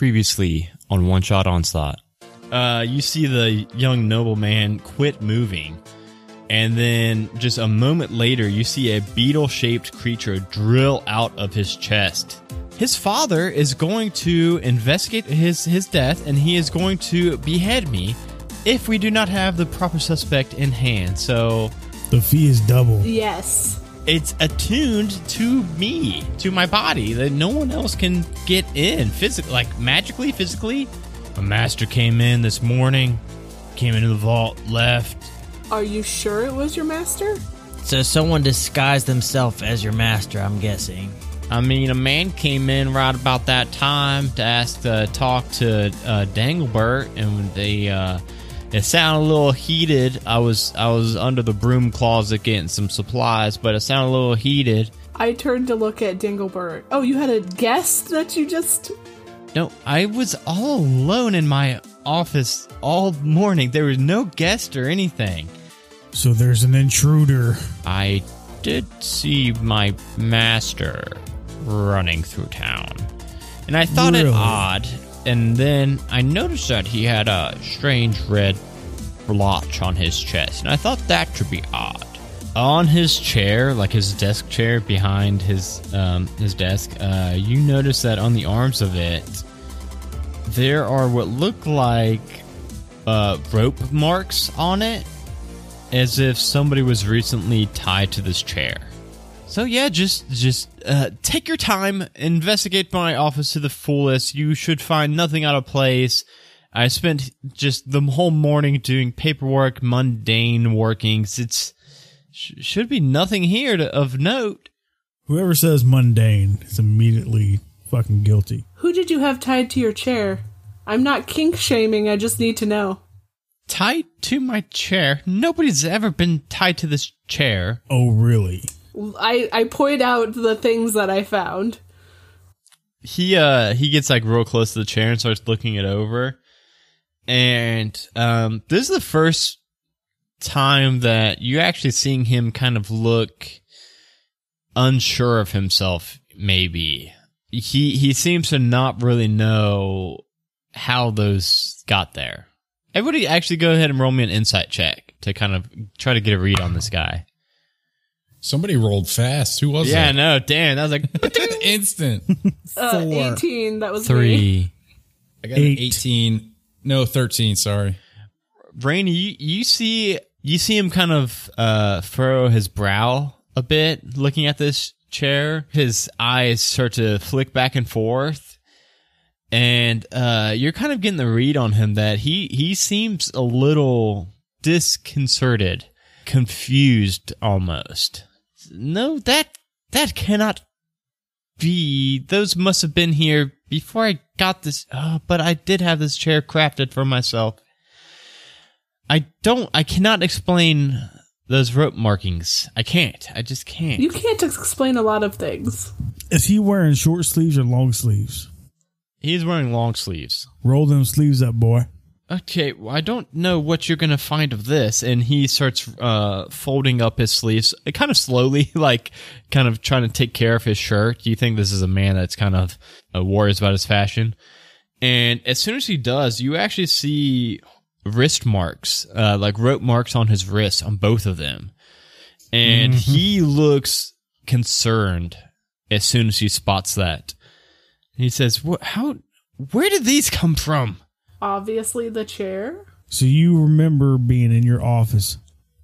Previously on One Shot Onslaught, uh, you see the young nobleman quit moving, and then just a moment later, you see a beetle shaped creature drill out of his chest. His father is going to investigate his, his death, and he is going to behead me if we do not have the proper suspect in hand. So The fee is double. Yes. It's attuned to me, to my body, that no one else can get in physically, like magically, physically. A master came in this morning, came into the vault, left. Are you sure it was your master? So someone disguised themselves as your master, I'm guessing. I mean, a man came in right about that time to ask to talk to uh, Danglebert, and they uh, it sounded a little heated. I was I was under the broom closet getting some supplies, but it sounded a little heated. I turned to look at Dinglebert. Oh, you had a guest that you just. No, I was all alone in my office all morning. There was no guest or anything. So there's an intruder. I did see my master running through town, and I thought it odd. And then I noticed that he had a strange red blotch on his chest, and I thought that should be odd. On his chair, like his desk chair behind his um, his desk, uh, you notice that on the arms of it, there are what look like uh, rope marks on it, as if somebody was recently tied to this chair. So yeah, just just uh, take your time, investigate my office to the fullest. You should find nothing out of place. I spent just the whole morning doing paperwork, mundane workings. It's sh- should be nothing here to, of note. Whoever says mundane is immediately fucking guilty. Who did you have tied to your chair? I'm not kink shaming, I just need to know. Tied to my chair. Nobody's ever been tied to this chair. Oh, really? I, I point out the things that I found. he uh he gets like real close to the chair and starts looking it over. And um this is the first time that you're actually seeing him kind of look unsure of himself maybe. He he seems to not really know how those got there. Everybody actually go ahead and roll me an insight check to kind of try to get a read on this guy Somebody rolled fast. Who was it? yeah no damn that was like Instant. Uh, Four. 18, that was me. three I got Eight. an 18. No, 13. Sorry. Rainy, you, you see you see him kind of uh, furrow his brow a bit, looking at this chair. His eyes start to flick back and forth, and uh, you're kind of getting the read on him that he he seems a little disconcerted, confused almost. No, that that cannot be. Those must have been here before I got this. Oh, but I did have this chair crafted for myself. I don't. I cannot explain those rope markings. I can't. I just can't. You can't explain a lot of things. Is he wearing short sleeves or long sleeves? He's wearing long sleeves. Roll them sleeves up, boy. Okay, well, I don't know what you're gonna find of this. And he starts uh, folding up his sleeves, uh, kind of slowly, like kind of trying to take care of his shirt. Do you think this is a man that's kind of uh, worries about his fashion? And as soon as he does, you actually see wrist marks, uh, like rope marks on his wrists on both of them. And he looks concerned as soon as he spots that. He says, "What? How? Where did these come from?" Obviously, the chair. So you remember being in your office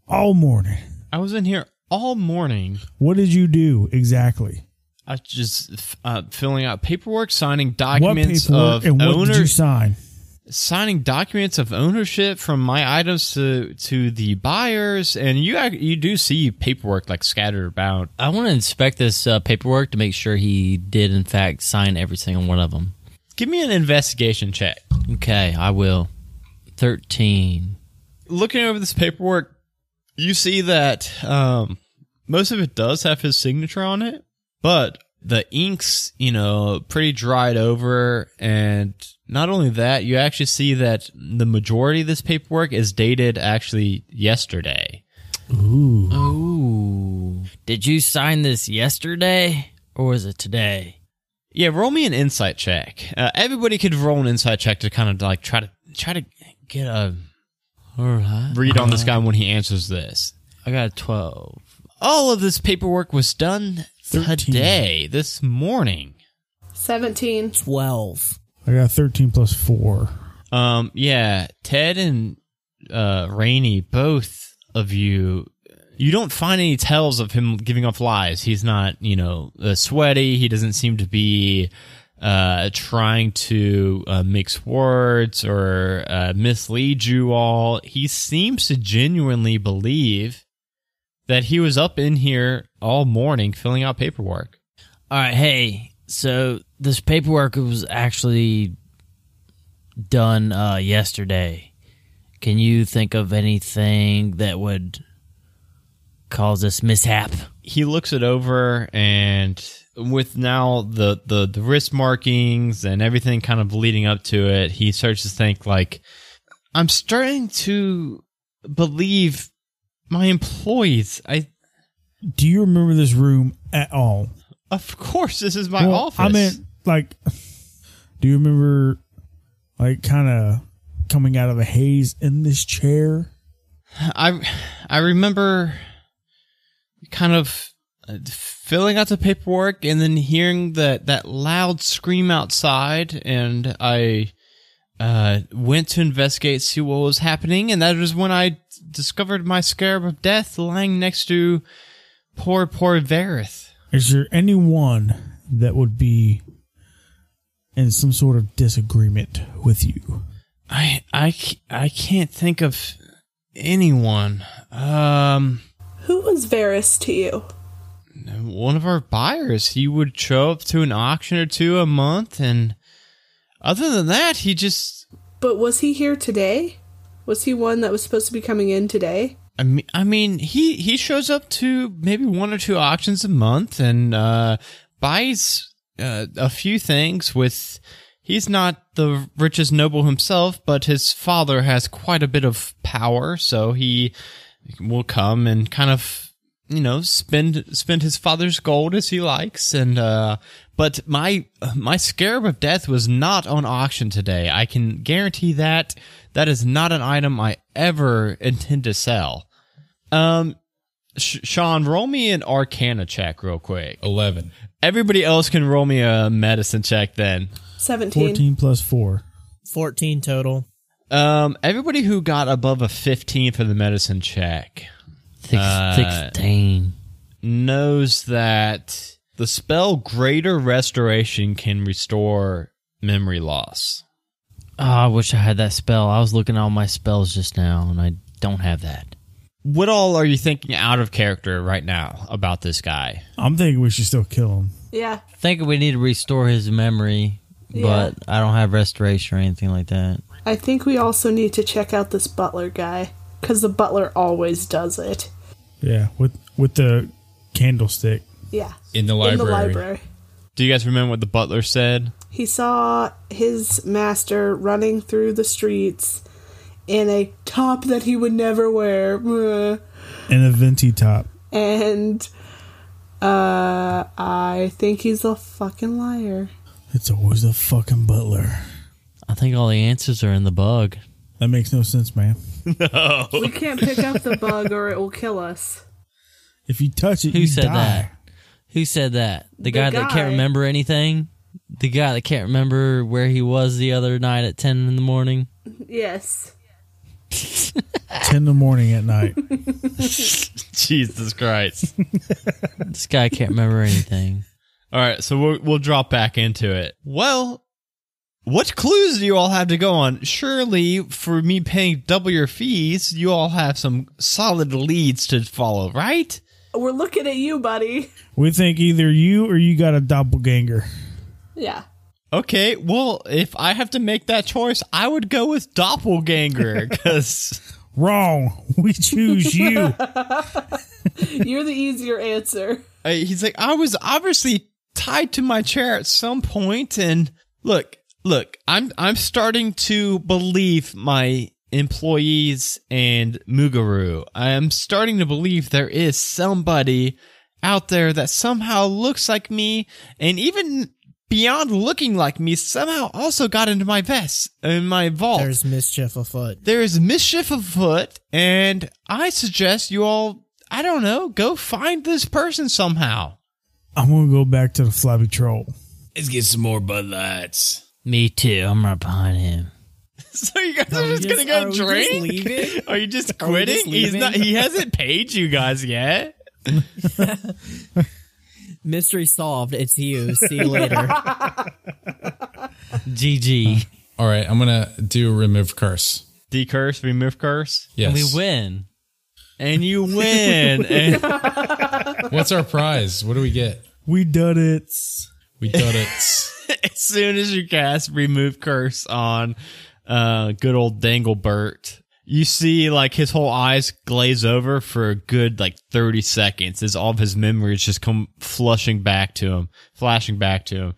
all morning. I was in here all morning. What did you do exactly? I was just uh, filling out paperwork, signing What documents paperwork of and what did you sign? signing documents of ownership from my items to to the buyers, and you you do see paperwork like scattered about. I want to inspect this uh, paperwork to make sure he did, in fact, sign every single one of them. Give me an investigation check. Okay, I will. 13. Looking over this paperwork, you see that um, most of it does have his signature on it, but the ink's you know pretty dried over and not only that you actually see that the majority of this paperwork is dated actually yesterday Ooh. Ooh. Did you sign this yesterday or was it today? Yeah, roll me an insight check. Uh, everybody could roll an insight check to kind of like try to try to get a read on this guy when he answers this. I got a 12. All of this paperwork was done 13. today, this morning. 17. 12. I got 13 plus 4. Um, yeah, Ted and uh, Rainey, both of you, you don't find any tells of him giving off lies. He's not, you know, uh, sweaty. He doesn't seem to be uh, trying to uh, mix words or uh, mislead you all. He seems to genuinely believe that he was up in here all morning filling out paperwork. All right, hey, so this paperwork was actually done uh, yesterday. Can you think of anything that would cause this mishap? he looks it over and with now the, the the wrist markings and everything kind of leading up to it he starts to think like i'm starting to believe my employees i Do you remember this room at all? of course this is my Well, office I meant, like, do you remember, like, kind of coming out of a haze in this chair? I I remember kind of uh, filling out the paperwork and then hearing that that loud scream outside, and I uh, went to investigate, see what was happening, and that was when I discovered my scarab of death lying next to poor poor Varith. Is there anyone that would be in some sort of disagreement with you? i i i can't think of anyone. Um. Who was Varys to you? one of our buyers. He would show up to an auction or two a month, and other than that, he just. But was he here today? Was he one that was supposed to be coming in today? I mean, I mean, he he shows up to maybe one or two auctions a month and uh, buys uh, a few things. With he's not the richest noble himself, but his father has quite a bit of power, so he will come and kind of you know spend spend his father's gold as he likes and uh but my my scarab of death was not on auction today i can guarantee that that is not an item i ever intend to sell um Sh- sean roll me an arcana check real quick 11. everybody else can roll me a medicine check then 17. 14 plus 4. 14 total. Um everybody who got above a 15 for the medicine check Six, Uh, 16. knows that the spell Greater Restoration can restore memory loss. Oh, I wish I had that spell. I was looking at all my spells just now, and I don't have that. What all are you thinking out of character right now about this guy? I'm thinking we should still kill him. Yeah. Thinking we need to restore his memory, but I don't have restoration or anything like that. I think we also need to check out this butler guy. Because the butler always does it. Yeah, with with the candlestick. Yeah. In the library. In library. the library. Do you guys remember what the butler said? He saw his master running through the streets in a top that he would never wear. In a venti top. And uh I think he's a fucking liar. It's always the fucking butler. I think all the answers are in the bug. That makes no sense, man. no. We can't pick up the bug or it will kill us. If you touch it, Who you said die. that? Who said that? The, guy, that can't remember anything? The guy that can't remember where he was the other night at 10 in the morning? Yes. Ten in the morning at night. Jesus Christ. This guy can't remember anything. all right, so we'll, we'll drop back into it. Well, what clues do you all have to go on? Surely, for me paying double your fees, you all have some solid leads to follow, right? We're looking at you, buddy. we think either you or you got a doppelganger. Yeah. Okay, well, if I have to make that choice, I would go with doppelganger because Wrong. We choose you. You're the easier answer. Uh, he's like, I was obviously tied to my chair at some point, and look, look, I'm I'm starting to believe my employees and Mugaru. I am starting to believe there is somebody out there that somehow looks like me, and even beyond looking like me, somehow also got into my vest, in my vault. There's mischief afoot. there is mischief afoot, and I suggest you all, I don't know, go find this person somehow. I'm gonna go back to the flabby troll. Let's get some more Bud Lights. Me too. I'm right behind him. So you guys Are are just, just- gonna are go we just drink? leaving? Are you just Are we quitting? just He's not. He hasn't paid you guys yet. Mystery solved. It's you. See you later. GG. All right, I'm gonna do remove curse. Decurse, remove curse, Yes. And we win. and you win. and What's our prize? What do we get? We done it. We done it. as soon as you cast remove curse on uh good old Danglebert, you see like his whole eyes glaze over for a good like 30 seconds as all of his memories just come flushing back to him, flashing back to him.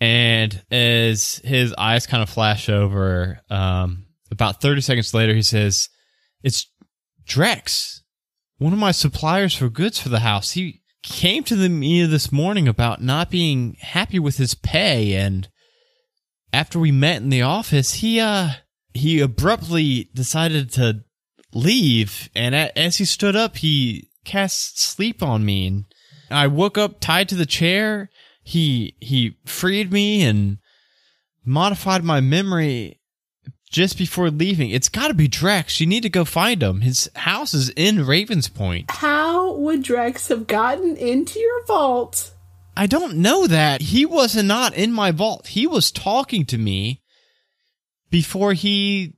And as his eyes kind of flash over, um about 30 seconds later he says, "It's Drex, one of my suppliers for goods for the house. He came to the me this morning about not being happy with his pay. And after we met in the office, he uh he abruptly decided to leave. And as he stood up, he cast sleep on me. And I woke up tied to the chair. He he freed me and modified my memory just before leaving. It's got to be Drex. You need to go find him. His house is in Ravens Point. How would Drex have gotten into your vault? I don't know that. He was not in my vault. He was talking to me before he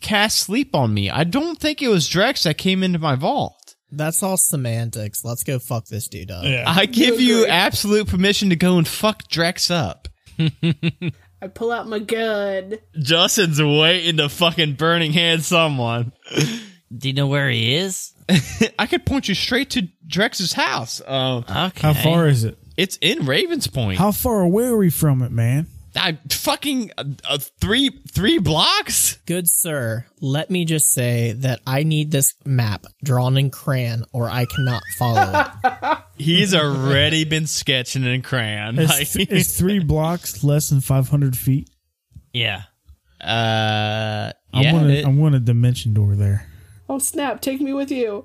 cast sleep on me. I don't think it was Drex that came into my vault. That's all semantics. Let's go fuck this dude up. Yeah. I give you agree. absolute permission to go and fuck Drex up. I pull out my gun. Justin's waiting to fucking burning hand someone. Do you know where he is? I could point you straight to Drex's house. Um, Okay. How far is it? it's in Ravens Point. How far away are we from it, man? I fucking uh, uh, three three blocks. Good sir, let me just say that I need this map drawn in crayon or I cannot follow it. He's already been sketching in crayon. Is, Like- is three blocks less than 500 feet? Yeah. Uh, I yeah, want it- a, I want a dimension door there. Oh snap! Take me with you.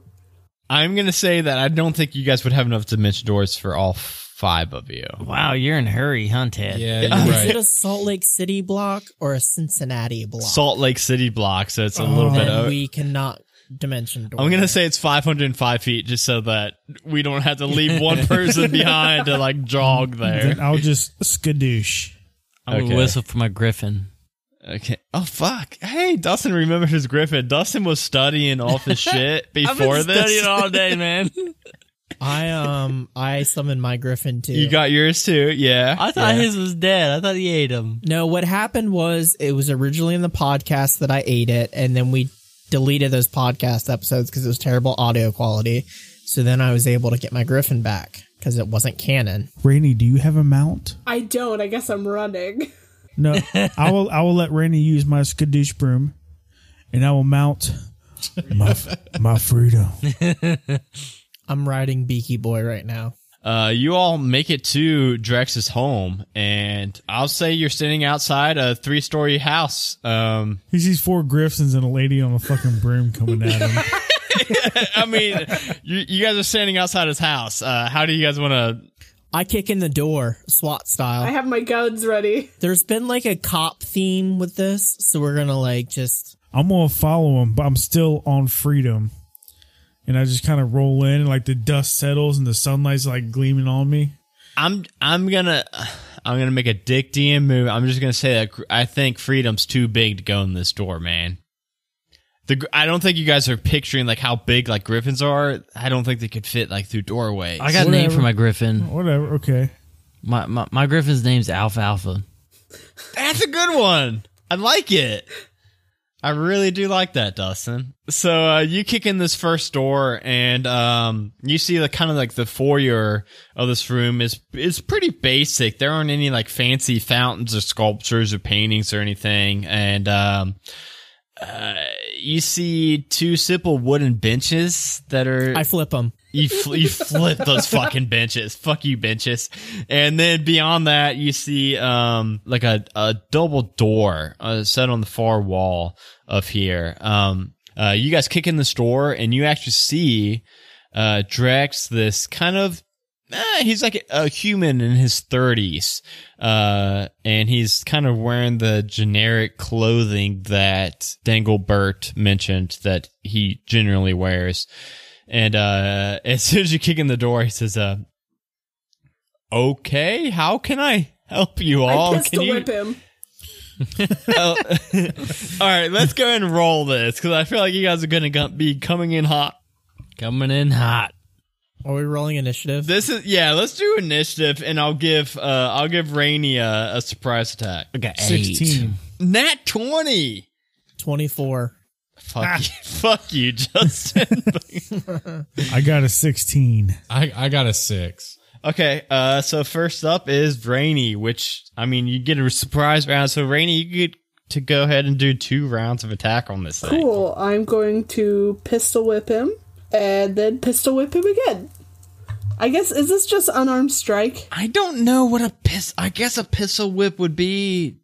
I'm gonna say that I don't think you guys would have enough dimension doors for all five of you. Wow, you're in a hurry, huh, Ted? Yeah, oh, Is you're it right. a Salt Lake City block or a Cincinnati block? Salt Lake City block, so it's a oh, little bit. Then o- we cannot dimension door. I'm gonna say it's 505 feet, just so that we don't have to leave one person behind to like jog Then there. I'll just skadoosh. I'm Okay. gonna whistle for my griffin. Okay. Oh fuck! Hey, Dustin remembered his Griffin. Dustin was studying off his shit before this. Studying all day, man. I um I summoned my griffin too. You got yours too, yeah. I thought yeah. his was dead. I thought he ate him. No, what happened was it was originally in the podcast that I ate it, and then we deleted those podcast episodes because it was terrible audio quality. So then I was able to get my griffin back because it wasn't canon. Rainy, do you have a mount? I don't. I guess I'm running. No, I will. I will let Rainy use my skadoosh broom, and I will mount my my freedom. I'm riding Beaky Boy right now. Uh, you all make it to Drex's home, and I'll say you're standing outside a three-story house. Um, He sees four griffins and a lady on a fucking broom coming at him. I mean, you, you guys are standing outside his house. Uh, how do you guys want to? I kick in the door, SWAT style. I have my guns ready. There's been like a cop theme with this, so we're gonna like just I'm gonna follow him, but I'm still on freedom. And I just kind of roll in, and like the dust settles and the sunlight's like gleaming on me. I'm I'm gonna I'm gonna make a Dick DM move. I'm just gonna say that I think Freedom's too big to go in this door, man. The I don't think you guys are picturing like how big like griffins are. I don't think they could fit like through doorways. I got a name for my griffin. Whatever. Okay. My, my my griffin's name's Alpha Alpha. That's a good one. I like it. I really do like that, Dustin. So uh, you kick in this first door, and um, you see the kind of like the foyer of this room is is pretty basic. There aren't any like fancy fountains or sculptures or paintings or anything, and um, uh, you see two simple wooden benches that are I flip them. You, fl- you flip those fucking benches. Fuck you, benches. And then beyond that, you see um like a, a double door uh, set on the far wall of here. Um, uh, you guys kick in this door, and you actually see uh Drex, this kind of eh, he's like a human in his 30s uh and he's kind of wearing the generic clothing that danglebert mentioned that he generally wears and uh as soon as you kick in the door he says uh okay how can i help you all I can pistol you whip him. Oh. all right let's go ahead and roll this because i feel like you guys are gonna be coming in hot Coming in hot. Are we rolling initiative? This is yeah. Let's do initiative, and I'll give uh I'll give Rainy a, a surprise attack. Okay, Sixteen. Nat twenty. 24. Fuck you, fuck you, Justin. I got a sixteen. I, I got a six. okay, uh, so first up is Rainy, which I mean you get a surprise round. So Rainy, you get to go ahead and do two rounds of attack on this thing. Cool. I'm going to pistol whip him and then pistol whip him again. I guess is this just unarmed strike? I don't know what a piss. I guess a pistol whip would be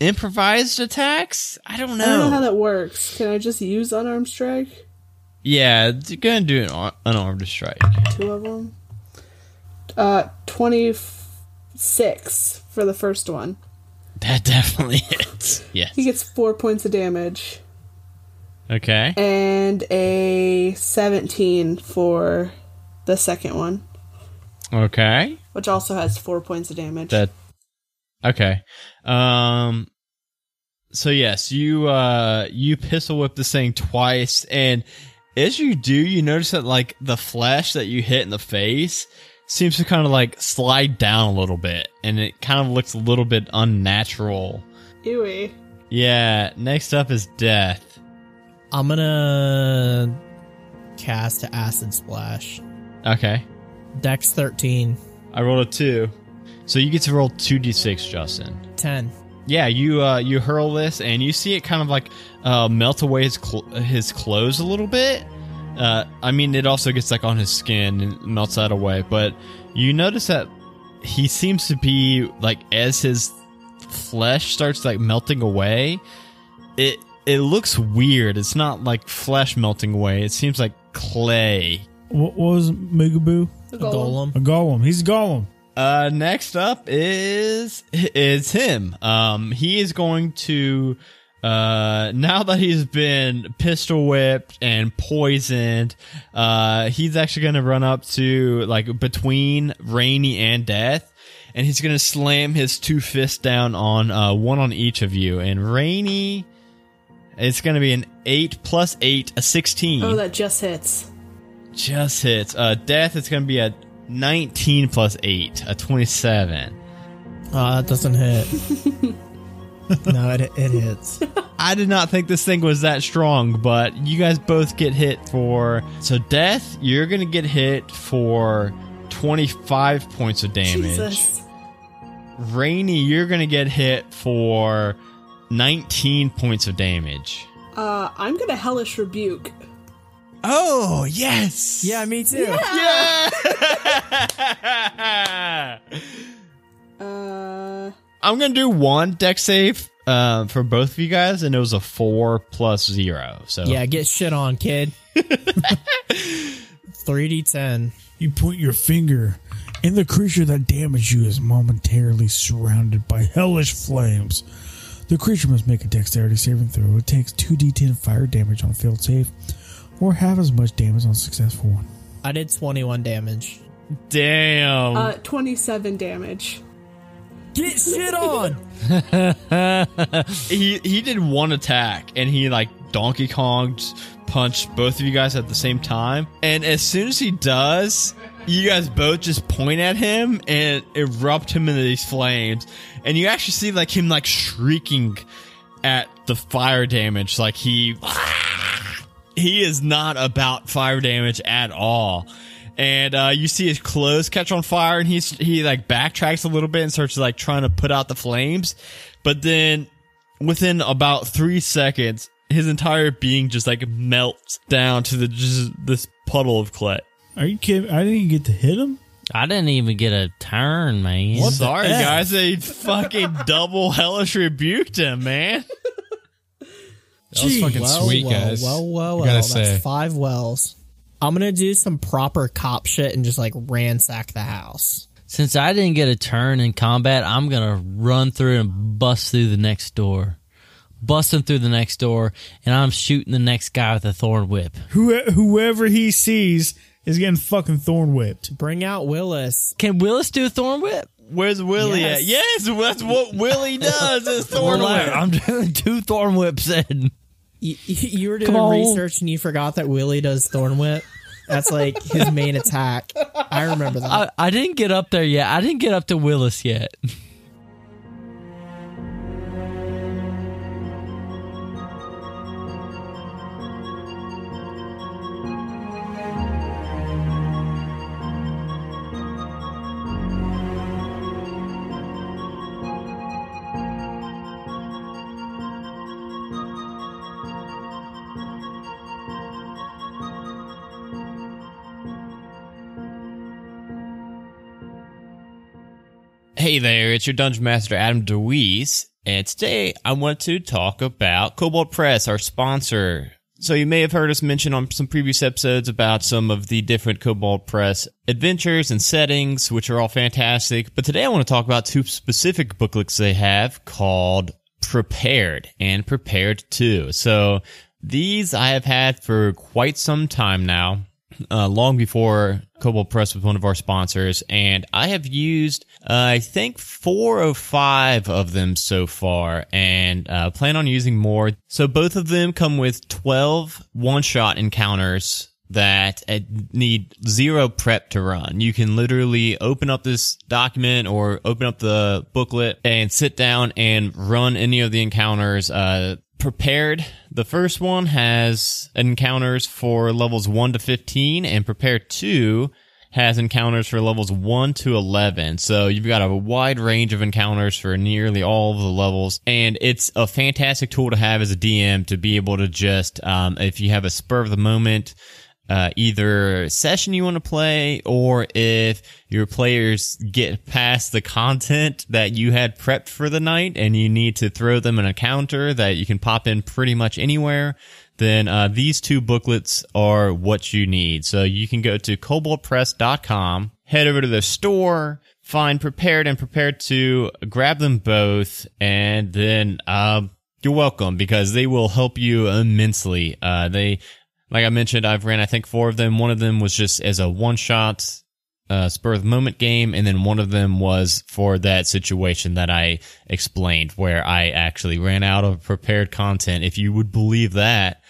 improvised attacks. I don't know. I don't know how that works. Can I just use unarmed strike? yeah, you're gonna do an unarmed strike. Two of them. Uh, twenty six for the first one. That definitely hits. Yes. He gets four points of damage Okay. and a seventeen for the second one, Okay. which also has four points of damage. That. Okay. Um. So yes, you uh you pistol whip this thing twice, and as you do, you notice that like the flesh that you hit in the face seems to kind of like slide down a little bit, and it kind of looks a little bit unnatural. Ewy. Yeah. Next up is death. I'm gonna cast to acid splash. Okay. Dex 13. I rolled a two, so you get to roll two d six, Justin. 10. Yeah, you uh, you hurl this, and you see it kind of like uh, melt away his cl- his clothes a little bit. Uh, I mean, it also gets like on his skin and melts that away. But you notice that he seems to be like as his flesh starts like melting away. It it looks weird. It's not like flesh melting away. It seems like clay. What, what was Megaboo? The A golem. A golem. He's a golem. Uh, next up is is him. Um, he is going to uh now that he's been pistol whipped and poisoned, uh, he's actually gonna run up to like between Rainy and Death, and he's gonna slam his two fists down on uh one on each of you. And Rainy, it's gonna be an eight plus eight, a sixteen. Oh, that just hits. Just hits. Uh, death. It's gonna be a nineteen plus eight, a twenty-seven. Oh, that doesn't hit. no, it, it hits. I did not think this thing was that strong, but you guys both get hit for. So, death, you're gonna get hit for twenty-five points of damage. Jesus. Rainy, you're gonna get hit for nineteen points of damage. Uh, I'm gonna hellish rebuke. Oh yes! Yeah, me too. Yeah! Uh, I'm gonna do one dex save uh, for both of you guys, and it was a four plus zero. So Yeah, get shit on, kid. 3d10. You point your finger, and the creature that damaged you is momentarily surrounded by hellish flames. The creature must make a dexterity saving throw. It takes 2d10 fire damage on failed save, or half as much damage on successful one. I did 21 damage. damn. uh, 27 damage. Get shit on! he he did one attack and he like Donkey Konged punched both of you guys at the same time. And as soon as he does, you guys both just point at him and erupt him into these flames. And you actually see like him like shrieking at the fire damage. Like he he is not about fire damage at all. And uh, you see his clothes catch on fire, and he's he like backtracks a little bit and starts like trying to put out the flames, but then within about three seconds, his entire being just like melts down to the just this puddle of clay. Are you kidding? I didn't even get to hit him. I didn't even get a turn, man. What the Sorry, F? guys, they fucking double hellish rebuked him, man. That was fucking Well, sweet, well, guys. Well, well, I well. gotta That's say. five wells. I'm gonna do some proper cop shit and just like ransack the house. Since I didn't get a turn in combat, I'm gonna run through and bust through the next door. Busting through the next door, and I'm shooting the next guy with a thorn whip. Who, whoever he sees is getting fucking thorn whipped. Bring out Willis. Can Willis do a thorn whip? Where's Willie Yes. at? Yes, that's what Willie does. Is thorn whip. I'm doing two thorn whips in. You, you were doing research and you forgot that Willie does thorn whip. That's like his main attack. I remember that. I, I didn't get up there yet. I didn't get up to Willis yet. Hey there, it's your Dungeon Master Adam DeWeese, and today I want to talk about Cobalt Press, our sponsor. So you may have heard us mention on some previous episodes about some of the different Cobalt Press adventures and settings, which are all fantastic. But today I want to talk about two specific booklets they have called Prepared and Prepared 2. So these I have had for quite some time now uh, long before Cobalt Press was one of our sponsors, and I have used uh, I think four or five of them so far, and uh, plan on using more. So both of them come with 12 one-shot encounters that uh, need zero prep to run. You can literally open up this document or open up the booklet and sit down and run any of the encounters. Uh, prepared. The first one has encounters for levels 1 to 15 and prepared 2 has encounters for levels 1 to 11. So you've got a wide range of encounters for nearly all of the levels. And it's a fantastic tool to have as a DM to be able to just, um, if you have a spur of the moment, uh, either session you want to play or if your players get past the content that you had prepped for the night and you need to throw them in a counter that you can pop in pretty much anywhere, then uh, these two booklets are what you need. So you can go to cobaltpress.com, head over to the store, find prepared and prepared to grab them both, and then uh, you're welcome because they will help you immensely. Uh, they like I mentioned, I've ran I think four of them. One of them was just as a one shot uh, spur of the moment game, and then one of them was for that situation that I explained, where I actually ran out of prepared content. If you would believe that,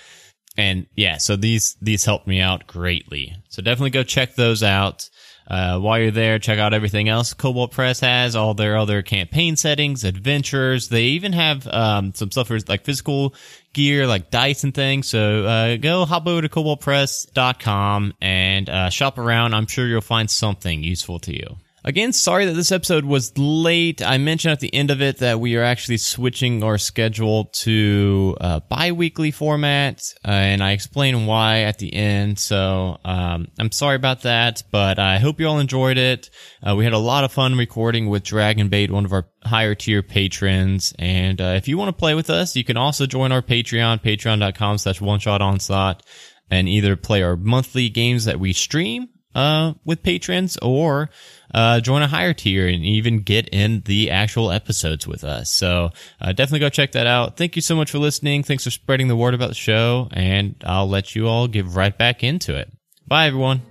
and yeah, so these these helped me out greatly. So definitely go check those out. Uh, while you're there, check out everything else Cobalt Press has, all their other campaign settings, adventures. They even have um, some stuff for like physical gear, like dice and things. So uh, go hop over to cobaltpress.com and uh, shop around. I'm sure you'll find something useful to you. Again, sorry that this episode was late. I mentioned at the end of it that we are actually switching our schedule to uh, bi-weekly format, uh, and I explain why at the end. So um, I'm sorry about that, but I hope you all enjoyed it. Uh, we had a lot of fun recording with Dragonbait, one of our higher tier patrons. And uh, if you want to play with us, you can also join our Patreon, patreon.com slash one shot onslaught, and either play our monthly games that we stream uh, with patrons or uh, join a higher tier and even get in the actual episodes with us. So uh, definitely go check that out. Thank you so much for listening. Thanks for spreading the word about the show, and I'll let you all get right back into it. Bye, everyone.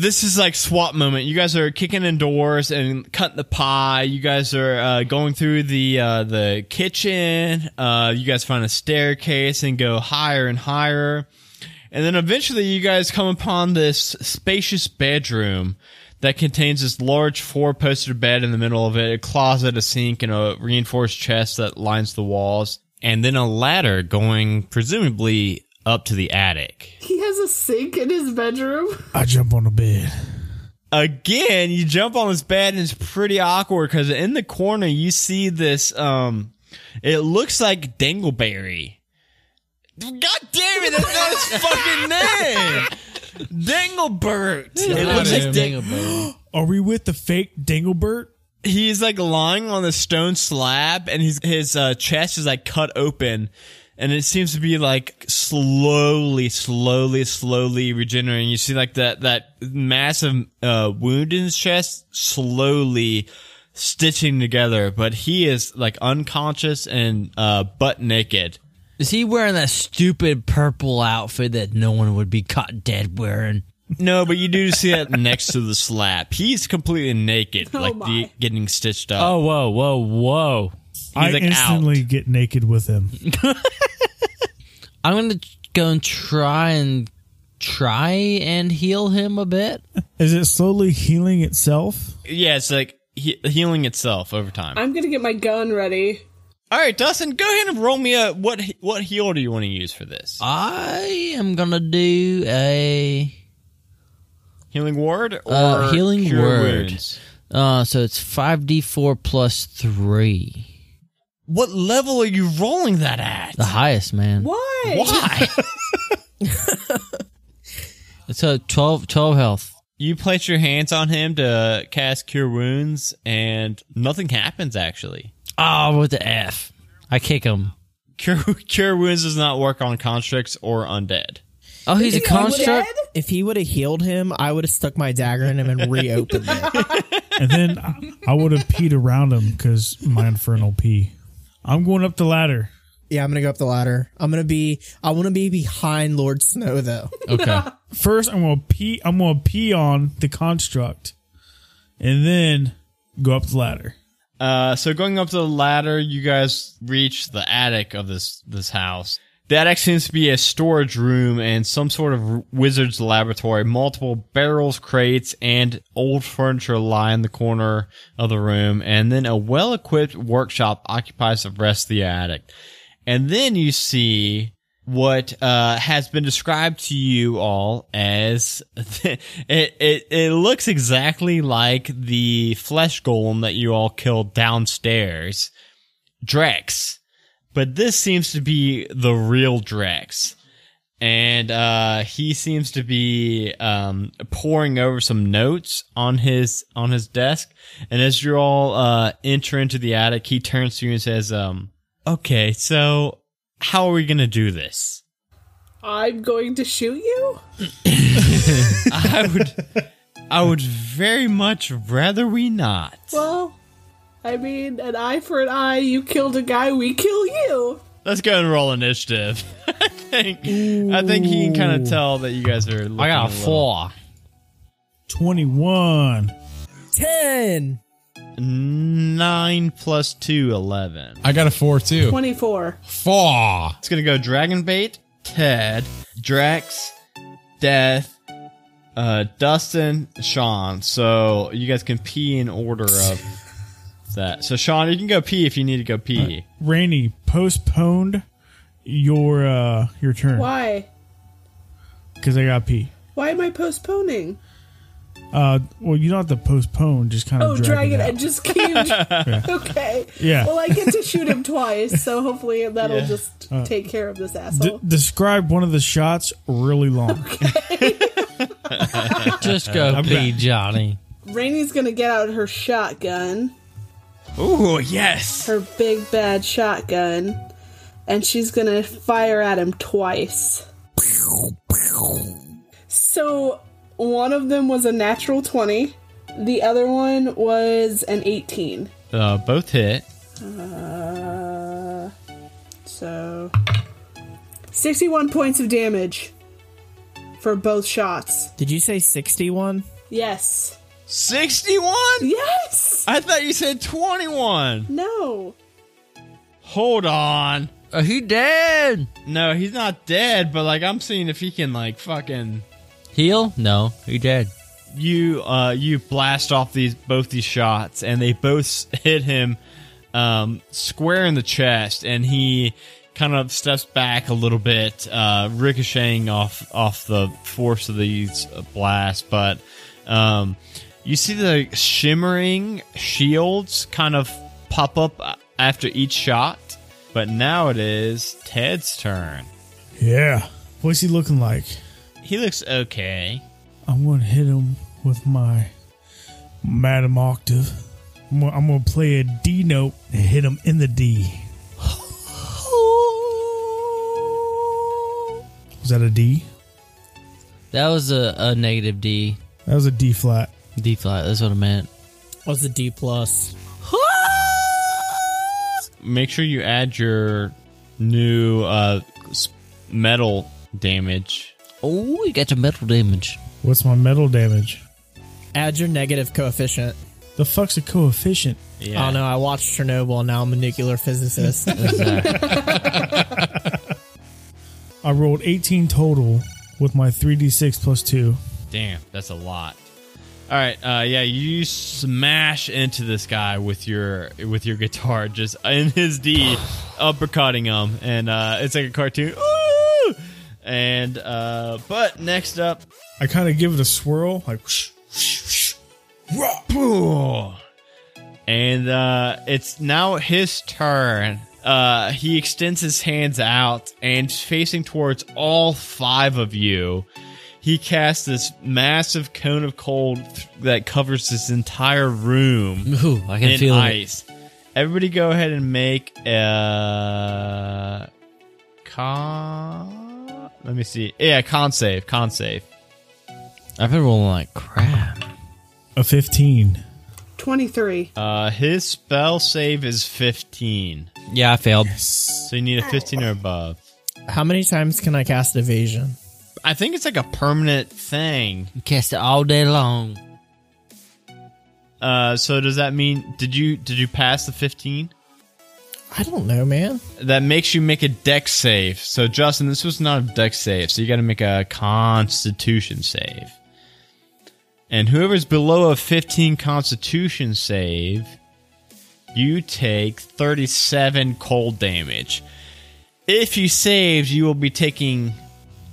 This is like SWAT moment. You guys are kicking in doors and cutting the pie. You guys are uh, going through the uh, the kitchen. Uh, you guys find a staircase and go higher and higher. And then eventually you guys come upon this spacious bedroom that contains this large four poster bed in the middle of it, a closet, a sink, and a reinforced chest that lines the walls, and then a ladder going presumably up to the attic. He has a sink in his bedroom. I jump on the bed. Again, you jump on this bed and it's pretty awkward because in the corner you see this, um, it looks like Dangleberry. God damn it, that's not his fucking name! Danglebert! It looks like Dang- Are we with the fake Dinglebert? he's like lying on the stone slab and his his uh, chest is like cut open and it seems to be like slowly slowly slowly regenerating. You see like that that massive uh, wound in his chest slowly stitching together but he is like unconscious and uh butt naked. Is he wearing that stupid purple outfit that no one would be caught dead wearing? no but you do see that next to the slab he's completely naked Oh like the, getting stitched up. Oh, whoa, whoa, whoa. I like, instantly get naked with him. I'm going to go and try and try and heal him a bit. Is it slowly healing itself? yeah it's like he- healing itself over time I'm gonna get my gun ready. All right, Dustin, go ahead and roll me a what what heal do you want to use for this? I am going to do a. Healing ward or Uh, healing cure word. wounds? Uh, so it's 5d4 plus 3. What level are you rolling that at? The highest, man. Why? Why? So 12, 12 health. you place your hands on him to cast cure wounds, and nothing happens. Actually, Oh, with the F. I kick him. cure cure wounds does not work on constructs or undead. Oh, he's a Is he construct? If he would have healed him, I would have stuck my dagger in him and reopened it. And then I- I would have peed around him because my infernal pee. I'm going up the ladder. Yeah, I'm gonna go up the ladder. I'm gonna be. I want to be behind Lord Snow though. Okay. First, I'm gonna pee. I'm gonna pee on the construct, and then go up the ladder. Uh, so going up the ladder, you guys reach the attic of this this house. The attic seems to be a storage room and some sort of wizard's laboratory. Multiple barrels, crates, and old furniture lie in the corner of the room, and then a well-equipped workshop occupies the rest of the attic. And then you see what uh, has been described to you all as it, it it looks exactly like the flesh golem that you all killed downstairs, Drex. But this seems to be the real Drex. And uh, he seems to be um, pouring over some notes on his on his desk. And as you all uh, enter into the attic, he turns to you and says, um, "Okay, so how are we gonna do this?" I'm going to shoot you? I would, I would very much rather we not. Well, I mean, an eye for an eye. You killed a guy, we kill you. Let's go and roll initiative. I think, I think he can kind of tell that you guys are. Looking I got a little- four. Twenty-one. Ten. Nine plus two, eleven. I got a four too. 24. Four. It's gonna go Dragon Bait, Ted, Drex, Death, uh, Dustin, Sean. So you guys can pee in order of that. So Sean, you can go pee if you need to go pee. Rainy postponed your uh your turn Why? because I got pee. Why am I postponing? Uh, well, you don't have to postpone. Just kind of Oh, drag drag it it out. and just keep. okay. Yeah. Well, I get to shoot him twice, so hopefully that'll Yeah. just Uh, take care of this D- asshole. describe one of the shots really long. Just go I'm pee, back. Johnny. Rainy's gonna get out her shotgun, Ooh, yes. her big bad shotgun, and she's gonna fire at him twice. So one of them was a natural 20, the other one was an 18. Uh, both hit. Uh, so 61 points of damage for both shots. Did you say sixty-one? Yes. Sixty-one. Yes! I thought you said twenty-one. No. Hold on. Are he dead? No, he's not dead, but like I'm seeing if he can like fucking Heal? No, he dead. you uh you blast off these both these shots and they both hit him um square in the chest and he kind of steps back a little bit uh ricocheting off off the force of these blasts but um you see the shimmering shields kind of pop up after each shot but now it is Ted's turn Yeah. What's he looking like? he looks okay I'm gonna hit him with my Madam Octave. I'm gonna, play a D note and hit him in the D. Was that a D? That was a, a negative D. That was a D flat. D flat, that's what I meant. Was D plus. make sure you add your new uh, metal damage. Oh, you got your metal damage. What's my metal damage? Add your negative coefficient. The fuck's a coefficient? Yeah. I don't know. I watched Chernobyl. Now I'm a nuclear physicist. I rolled 18 total with my 3d6 plus 2. Damn, that's a lot. All right, uh, yeah, you smash into this guy with your with your guitar, just in his D, uppercutting him, and uh, it's like a cartoon. Ooh! And uh, but next up, I kind of give it a swirl, like whoosh, whoosh, whoosh. Rah! Boom. And uh, it's now his turn. Uh, he extends his hands out and facing towards all five of you. He casts this massive cone of cold th- that covers this entire room Ooh, I can in feel it. Everybody, go ahead and make a con. Let me see. Yeah, con save. Con save. I've been rolling like crap. A 15. 23. Uh, his spell save is fifteen. Yeah, I failed. So you need a 15 or above. How many times can I cast evasion? I think it's like a permanent thing. You Cast it all day long. Uh, so does that mean did you did you pass the 15? I don't know, man. That makes you make a dex save. So Justin, this was not a dex save, so you got to make a Constitution save. And whoever's below a 15 Constitution save, you take 37 cold damage. If you saved, you will be taking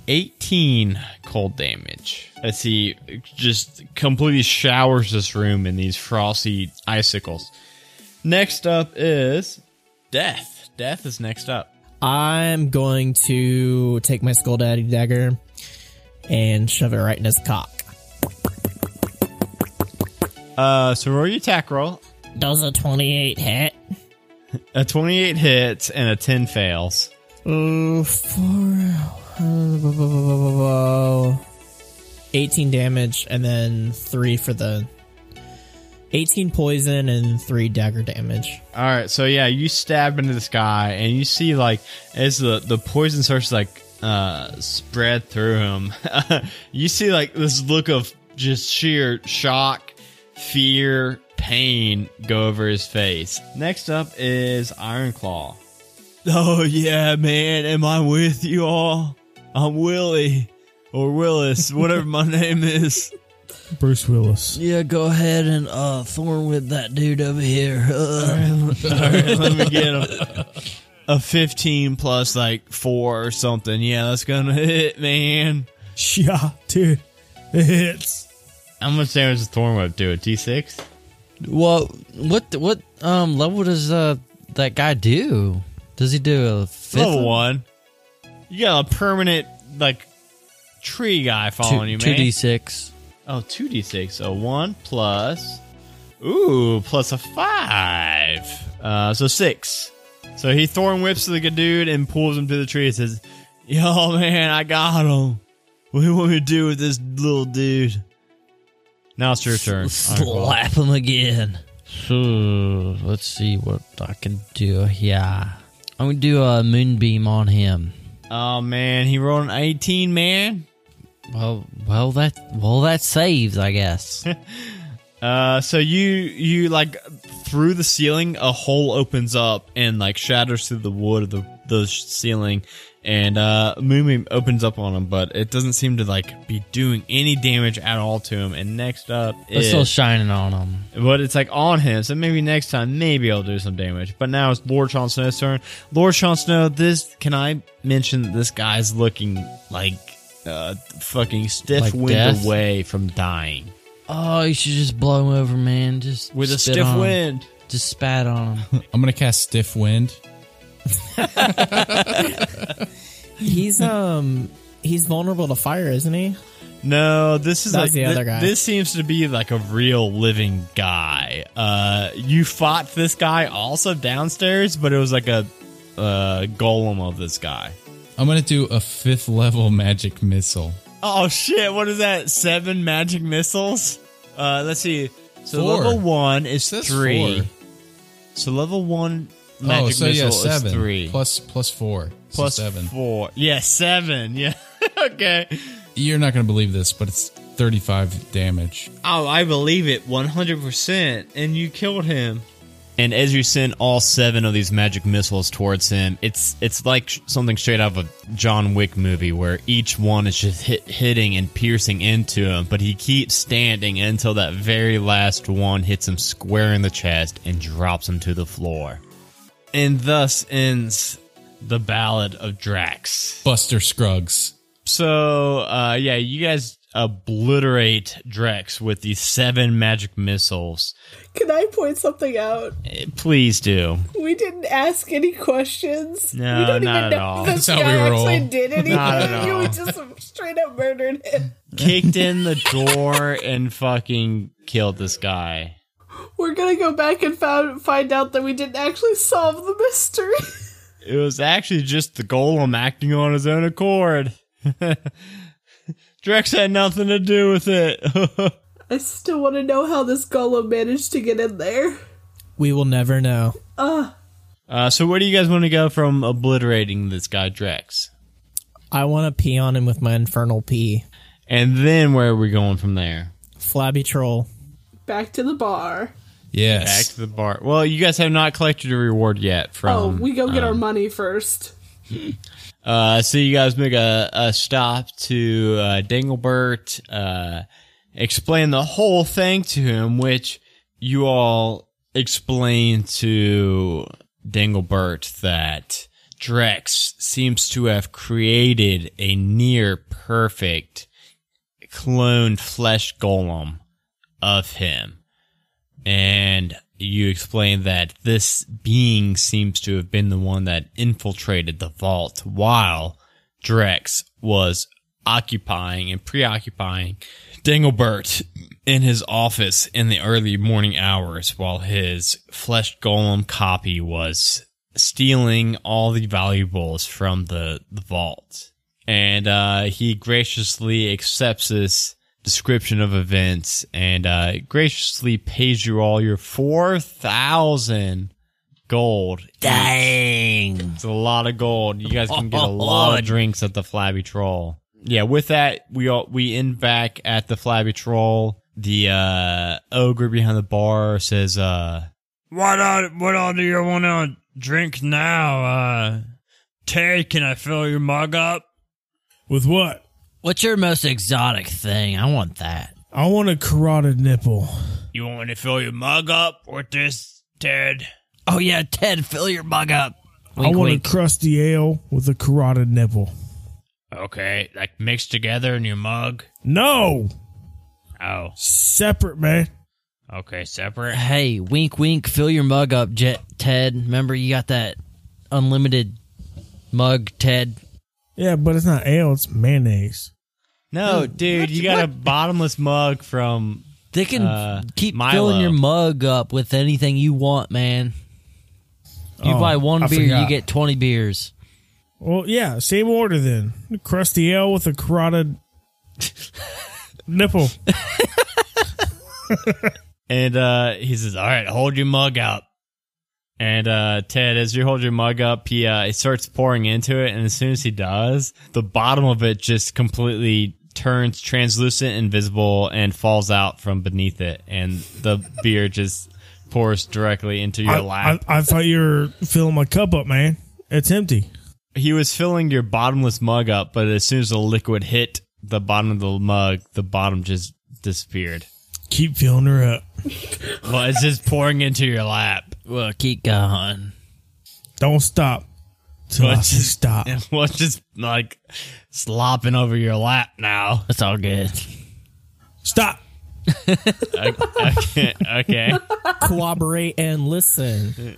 18 cold damage. As he just completely showers this room in these frosty icicles. Next up is Death. Death is next up. I'm going to take my Skull Daddy dagger and shove it right in his cock. Uh, so roll your attack roll. Does a 28 hit? A 28 hits and a 10 fails. Oh, four. Uh, 18 damage and then 3 for the. 18 poison and 3 dagger damage. All right, so yeah, you stab into this guy, and you see like as the the poison starts to, like uh spread through him, you see like this look of just sheer shock, fear, pain go over his face. Next up is Iron Claw. Oh yeah, man, am I with you all? I'm Willie or Willis, whatever my name is. Bruce Willis. Yeah, go ahead and uh thorn whip that dude over here. Uh, All right, let me get a, a 15 plus like 4 or something. Yeah, that's gonna hit, man. Yeah, dude. It hits. How much damage does Thorn Whip do? A D6? Well, what what um level does uh that guy do? Does he do a fifth Level one? 1. You got a permanent, like, tree guy following you, man. Two d six. Oh, 2d6. So 1 plus. Ooh, plus a 5. Uh, so 6. So he thorn whips the good dude and pulls him to the tree and says, Yo, man, I got him. What do you want me to do with this little dude? Now it's your turn. Slap him again. So let's see what I can do here. I'm gonna do a moonbeam on him. Oh, man, he rolled an 18, man. Well, well that well that saves, I guess. Uh, so you you like through the ceiling, a hole opens up and like shatters through the wood of the the ceiling, and uh, moonbeam opens up on him, but it doesn't seem to like be doing any damage at all to him. And next up It's is still shining on him. but it's like on him, so maybe next time, maybe I'll do some damage. But now it's Lord Jon Snow's turn. Lord Jon Snow, this can I mention that this guy's looking like uh, fucking stiff Like wind death? away from dying Oh, you should just blow him over, man. Just with a stiff on him. wind. Just spat on him. I'm gonna cast Stiff Wind. He's um he's vulnerable to fire, isn't he? No, this is That's like the thi- other guy. This seems to be like a real living guy. Uh, you fought this guy also downstairs, but it was like a uh, golem of this guy. I'm gonna do a fifth level magic missile. Oh shit! What is that? Seven magic missiles? Uh, let's see. So Four. level one is three. four. So level one magic oh, so missile yeah, seven is three plus plus four, so Plus seven. four. Yeah, seven. Yeah. okay. You're not gonna believe this, but it's 35 damage. Oh, I believe it 100%. And you killed him. And as you send all seven of these magic missiles towards him, it's it's like something straight out of a John Wick movie where each one is just hit, hitting and piercing into him, but he keeps standing until that very last one hits him square in the chest and drops him to the floor. And thus ends the Ballad of Drex. Buster Scruggs. So, uh, yeah, you guys obliterate Drex with these seven magic missiles. Can I point something out? Eh, Please do. We didn't ask any questions. No, we don't not even at know all. this That's how we roll. actually did anything. Not at all. We just straight up murdered him. Kicked in the door and fucking killed this guy. We're gonna go back and found, find out that we didn't actually solve the mystery. It was actually just the golem acting on his own accord. Drex had nothing to do with it. I still want to know how this golem managed to get in there. We will never know. uh, so where do you guys want to go from obliterating this guy Drex? I want to pee on him with my infernal pee. And then where are we going from there? Flabby troll. Back to the bar. Back to the bar. Well, you guys have not collected a reward yet from. oh, we go get our um, money first. Uh, so you guys make a, a stop to uh, Dinglebert, uh, explain the whole thing to him, which you all explain to Dinglebert that Drex seems to have created a near perfect cloned flesh golem of him. And you explain that this being seems to have been the one that infiltrated the vault while Drex was occupying and preoccupying Dinglebert in his office in the early morning hours while his flesh golem copy was stealing all the valuables from the, the vault. And uh, he graciously accepts this description of events and uh, graciously pays you all your 4,000 gold. Dang. It's a lot of gold. You guys can get a lot of drinks at the Flabby Troll. Yeah, with that, we all, we end back at the Flabby Troll. The uh, ogre behind the bar says, uh, "What all, what all do you want to drink now? Uh, Terry, can I fill your mug up?" With what? What's your most exotic thing? I want that. I want a carotid nipple. You want me to fill your mug up with this, Ted? Oh yeah, Ted, fill your mug up. Wink, I want wink. a crusty ale with a carotid nipple. Okay, like mixed together in your mug. No, Oh, separate, man. okay, separate. Hey, wink, wink. Fill your mug up, Jet Ted. Remember, you got that unlimited mug, Ted. Yeah, but it's not ale; it's mayonnaise. No, dude, you got a bottomless mug from. They can Uh, keep Milo. filling your mug up with anything you want, man. You Oh, buy one I beer, you get twenty beers. Well, yeah, same order then. Crusty ale with a carotid nipple. And uh, he says, "All right, hold your mug out." And uh, Ted, as you hold your mug up, he uh, he starts pouring into it, and as soon as he does, the bottom of it just completely turns translucent, invisible, and falls out from beneath it, and the beer just pours directly into your I, lap. I, I thought you were filling my cup up, man. It's empty. he was filling your bottomless mug up, but as soon as the liquid hit the bottom of the mug, the bottom just disappeared. Keep filling her up. Well, it's just pouring into your lap. Well, keep going. Don't stop. Till I Well, say just- stop. Well, it's just like slopping over your lap now. That's all good. Stop. Okay. okay. Cooperate and listen.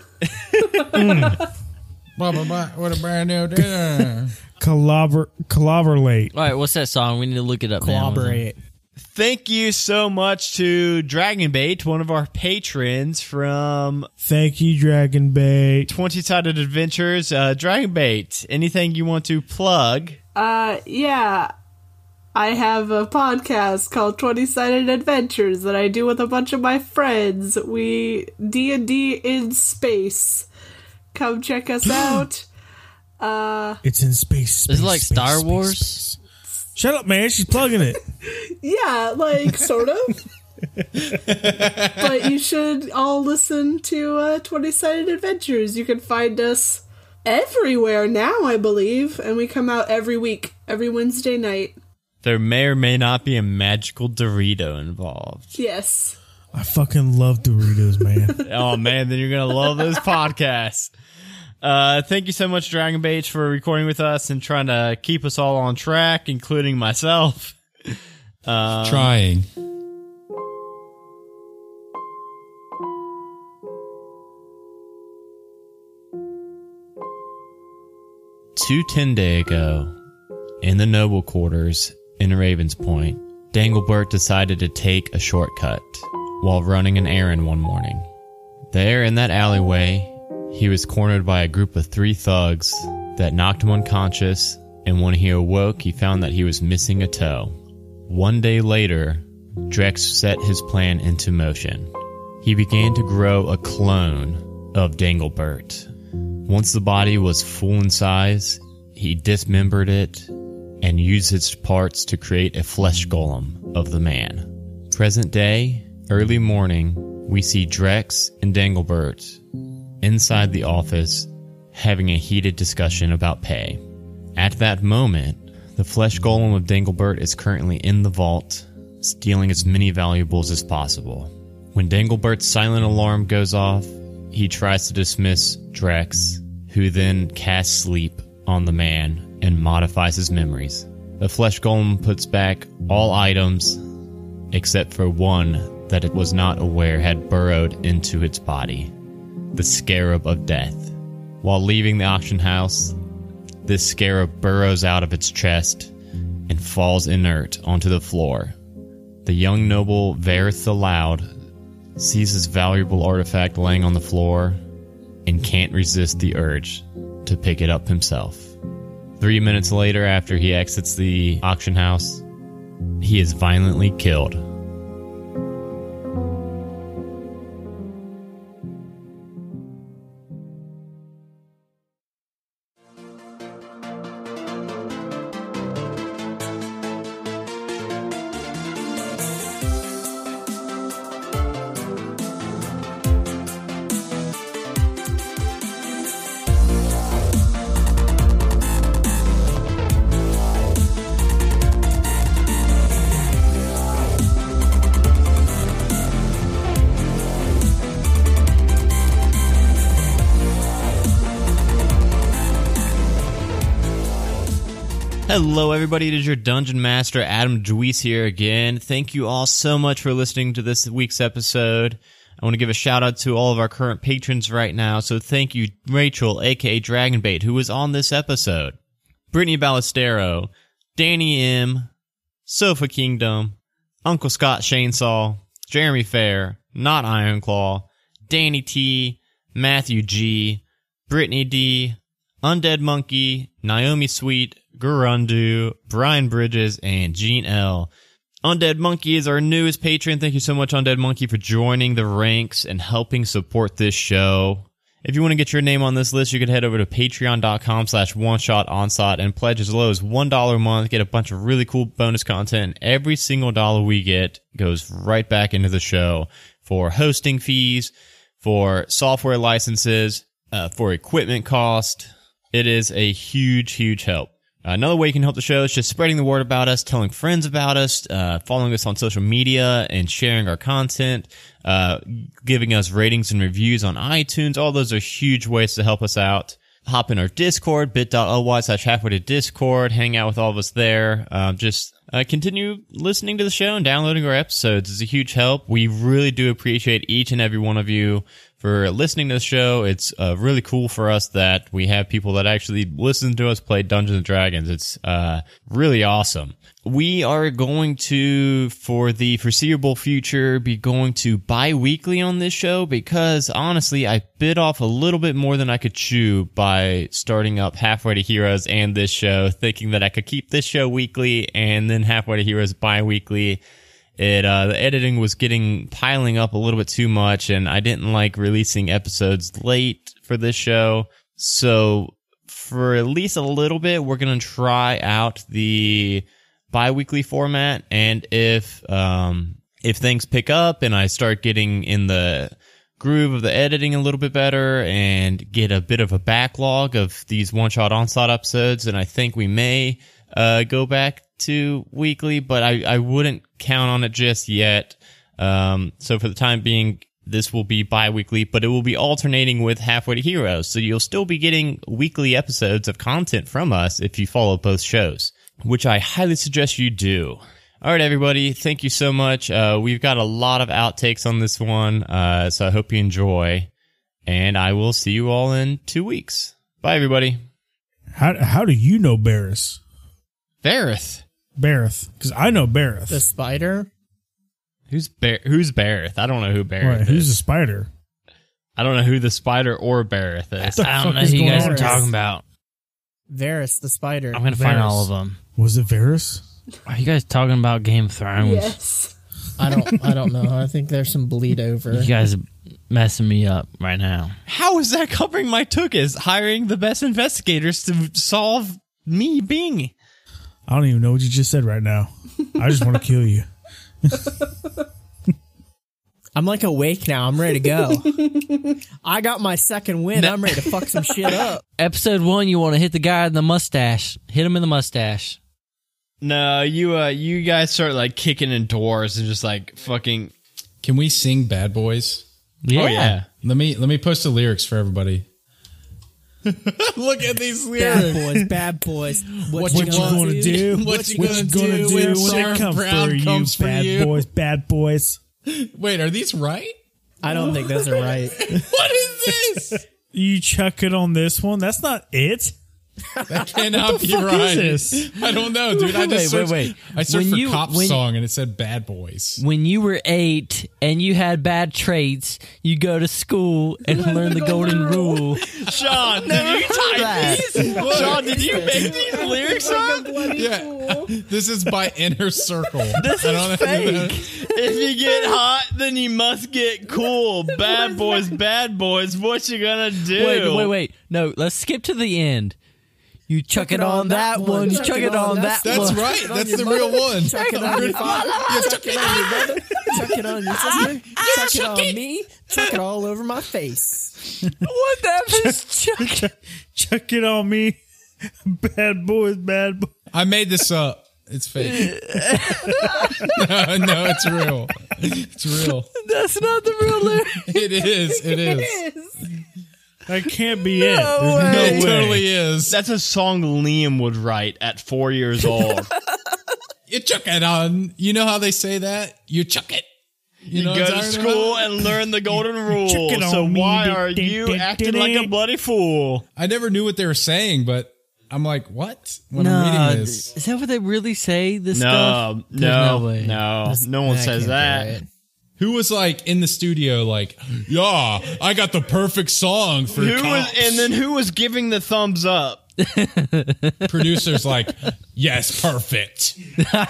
Blah, blah, blah. What a brand new day. Collabor- collaborate. All right, what's that song? We need to look it up. now. Cooperate. Thank you so much to Dragonbait, one of our patrons from Thank you, Dragon Bait. 20 Sided Adventures. Uh, Dragonbait, anything you want to plug? Uh, yeah. I have a podcast called 20 Sided Adventures that I do with a bunch of my friends. We D&D in space. Come check us out. Uh, It's in space. space Is it like space, Star space, Wars? space. Shut up, man. She's plugging it. Yeah, like sort of. but you should all listen to uh, 20 Sided Adventures. You can find us everywhere now, I believe, and we come out every week, every Wednesday night. There may or may not be a magical Dorito involved. Yes. I fucking love Doritos, man. oh man, then you're gonna love this podcast. Uh, thank you so much, Dragon Bait, for recording with us and trying to keep us all on track, including myself. Um, Trying. Two ten day ago, in the noble quarters in Ravens Point, Danglebert decided to take a shortcut while running an errand one morning. There in that alleyway, he was cornered by a group of three thugs that knocked him unconscious, and when he awoke, he found that he was missing a toe. One day later, Drex set his plan into motion. He began to grow a clone of Danglebert. Once the body was full in size, he dismembered it and used its parts to create a flesh golem of the man. Present day, early morning, we see Drex and Danglebert inside the office having a heated discussion about pay. At that moment, the flesh golem of Danglebert is currently in the vault, stealing as many valuables as possible. When Danglebert's silent alarm goes off, he tries to dismiss Drex, who then casts sleep on the man and modifies his memories. The flesh golem puts back all items except for one that it was not aware had burrowed into its body the scarab of death. While leaving the auction house, this scarab burrows out of its chest and falls inert onto the floor. The young noble Varith the Loud sees this valuable artifact laying on the floor and can't resist the urge to pick it up himself. Three minutes later, after he exits the auction house, he is violently killed. Everybody. It is your Dungeon Master, Adam Dweese here again. Thank you all so much for listening to this week's episode. I want to give a shout out to all of our current patrons right now. So thank you, Rachel, aka Dragonbait, who was on this episode, Brittany Ballestero, Danny M, Sofa Kingdom, Uncle Scott Chainsaw, Jeremy Fair, Not Ironclaw, Danny T, Matthew G, Brittany D, Undead Monkey, Naomi Sweet, Gurundu, Brian Bridges, and Gene L. Undead Monkey is our newest patron. Thank you so much, Undead Monkey, for joining the ranks and helping support this show. If you want to get your name on this list, you can head over to patreon.com slash one shot onslaught and pledge as low as $1 a month. Get a bunch of really cool bonus content. Every single dollar we get goes right back into the show for hosting fees, for software licenses, uh, for equipment cost, It is a huge, huge help. Uh, another way you can help the show is just spreading the word about us, telling friends about us, uh, following us on social media and sharing our content, uh, giving us ratings and reviews on iTunes. All those are huge ways to help us out. Hop in our Discord, bit.ly slash halfway to Discord, hang out with all of us there. Um, just uh, continue listening to the show and downloading our episodes. is a huge help. We really do appreciate each and every one of you for listening to the show. It's uh, really cool for us that we have people that actually listen to us play Dungeons and Dragons. It's uh, really awesome. We are going to, for the foreseeable future, be going to bi-weekly on this show because honestly, I bit off a little bit more than I could chew by starting up Halfway to Heroes and this show, thinking that I could keep this show weekly and then Halfway to Heroes bi-weekly it uh the editing was getting piling up a little bit too much and I didn't like releasing episodes late for this show. So for at least a little bit we're going to try out the bi-weekly format and if um if things pick up and I start getting in the groove of the editing a little bit better and get a bit of a backlog of these one shot onslaught episodes and I think we may uh, go back to weekly, but I, I wouldn't count on it just yet. Um, so for the time being, this will be bi-weekly, but it will be alternating with Halfway to Heroes. So you'll still be getting weekly episodes of content from us if you follow both shows, which I highly suggest you do. All right, everybody. Thank you so much. Uh, we've got a lot of outtakes on this one. Uh, so I hope you enjoy and I will see you all in two weeks. Bye, everybody. How how do you know Barris? Barris? Bareth. Barith, because I know Barith. The spider. Who's Bar- Who's Bareth? I don't know who Bareth Right, who's the spider? I don't know who the spider or Bareth is. I don't know is who you guys are talking about. Varys, the spider. I'm gonna find all of them. Was it Varys? Are you guys talking about Game of Thrones? Yes. I don't. I don't know. I think there's some bleed over. You guys are messing me up right now. How is that covering my tukas? Hiring the best investigators to solve me being. I don't even know what you just said right now. I just want to kill you. I'm like awake now. I'm ready to go. I got my second win. I'm ready to fuck some shit up. Episode one, you want to hit the guy in the mustache. Hit him in the mustache. No, you uh, you guys start like kicking in doors and just like fucking. Can we sing Bad Boys? Yeah. Oh yeah. Let me let me post the lyrics for everybody. Look at these Bad boys, bad boys. What, What you gonna do? What you gonna gonna do do when when Sarah it comes Brown for you, comes for bad you? boys, bad boys? Wait, are these right? I don't think those are right. What is this? You chuck it on this one. That's not it. That cannot be fuck right. is this? I don't know, dude. I Wait, just wait, searched, wait. I searched When for you- cop when- song and it said Bad Boys. When you were eight and you had bad traits, you go to school and learn the golden rule. Sean, did you type these? Sean, did you make these lyrics up? Yeah, this is by Inner Circle. This I don't is know fake. if you get hot, then you must get cool. Bad boys, bad boys. What you gonna do? Wait, wait, wait. No, let's skip to the end. You chuck, it, on, that one. You chuck it on that That's one. That's right. That's the real one. Chuck it on your father. Chuck it on your brother. Chuck it on your sister. Chuck it on ah, ah, me. Chuck it all over my face. What the is chuck? Chuck it on me, bad boys, bad boys. I made this up. It's fake. no, no, it's real. It's real. That's not the real lyric. It is. It is. That can't be it. There's No, no it way. totally is. That's a song Liam would write at four years old. You chuck it on. You know how they say that? You chuck it. You, know Go to school about? and learn the golden rule. So me, why ding, are ding, you ding, acting ding, like a bloody fool? I never knew what they were saying, but I'm like, what? When No, I'm reading this. is that what they really say? This No, stuff? There's no, no way. no, no one I says can't that. It. Who was like in the studio, like, yeah, I got the perfect song for Who was, and then who was giving the thumbs up? producers like, yes, perfect.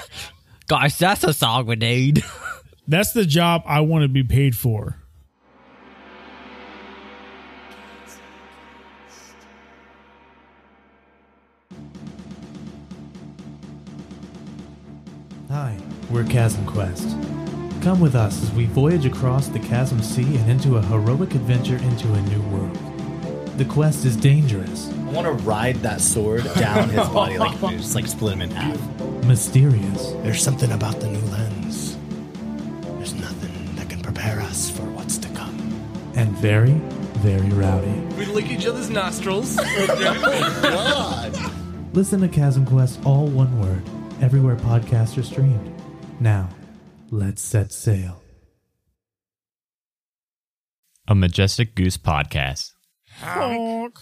Gosh, that's a song we need. That's the job I want to be paid for. Hi, we're Chasm Quest. Come with us as we voyage across the Chasm Sea and into a heroic adventure into a new world. The quest is dangerous, I want to ride that sword down his body, like just like split him in half. mysterious, There's something about the new lens. There's nothing that can prepare us for what's to come. and very, very rowdy. We lick each other's nostrils. Oh, God. Listen to Chasm Quest, all one word, everywhere podcasts are streamed. Now, let's set sail. A Majestic Goose podcast. Honk.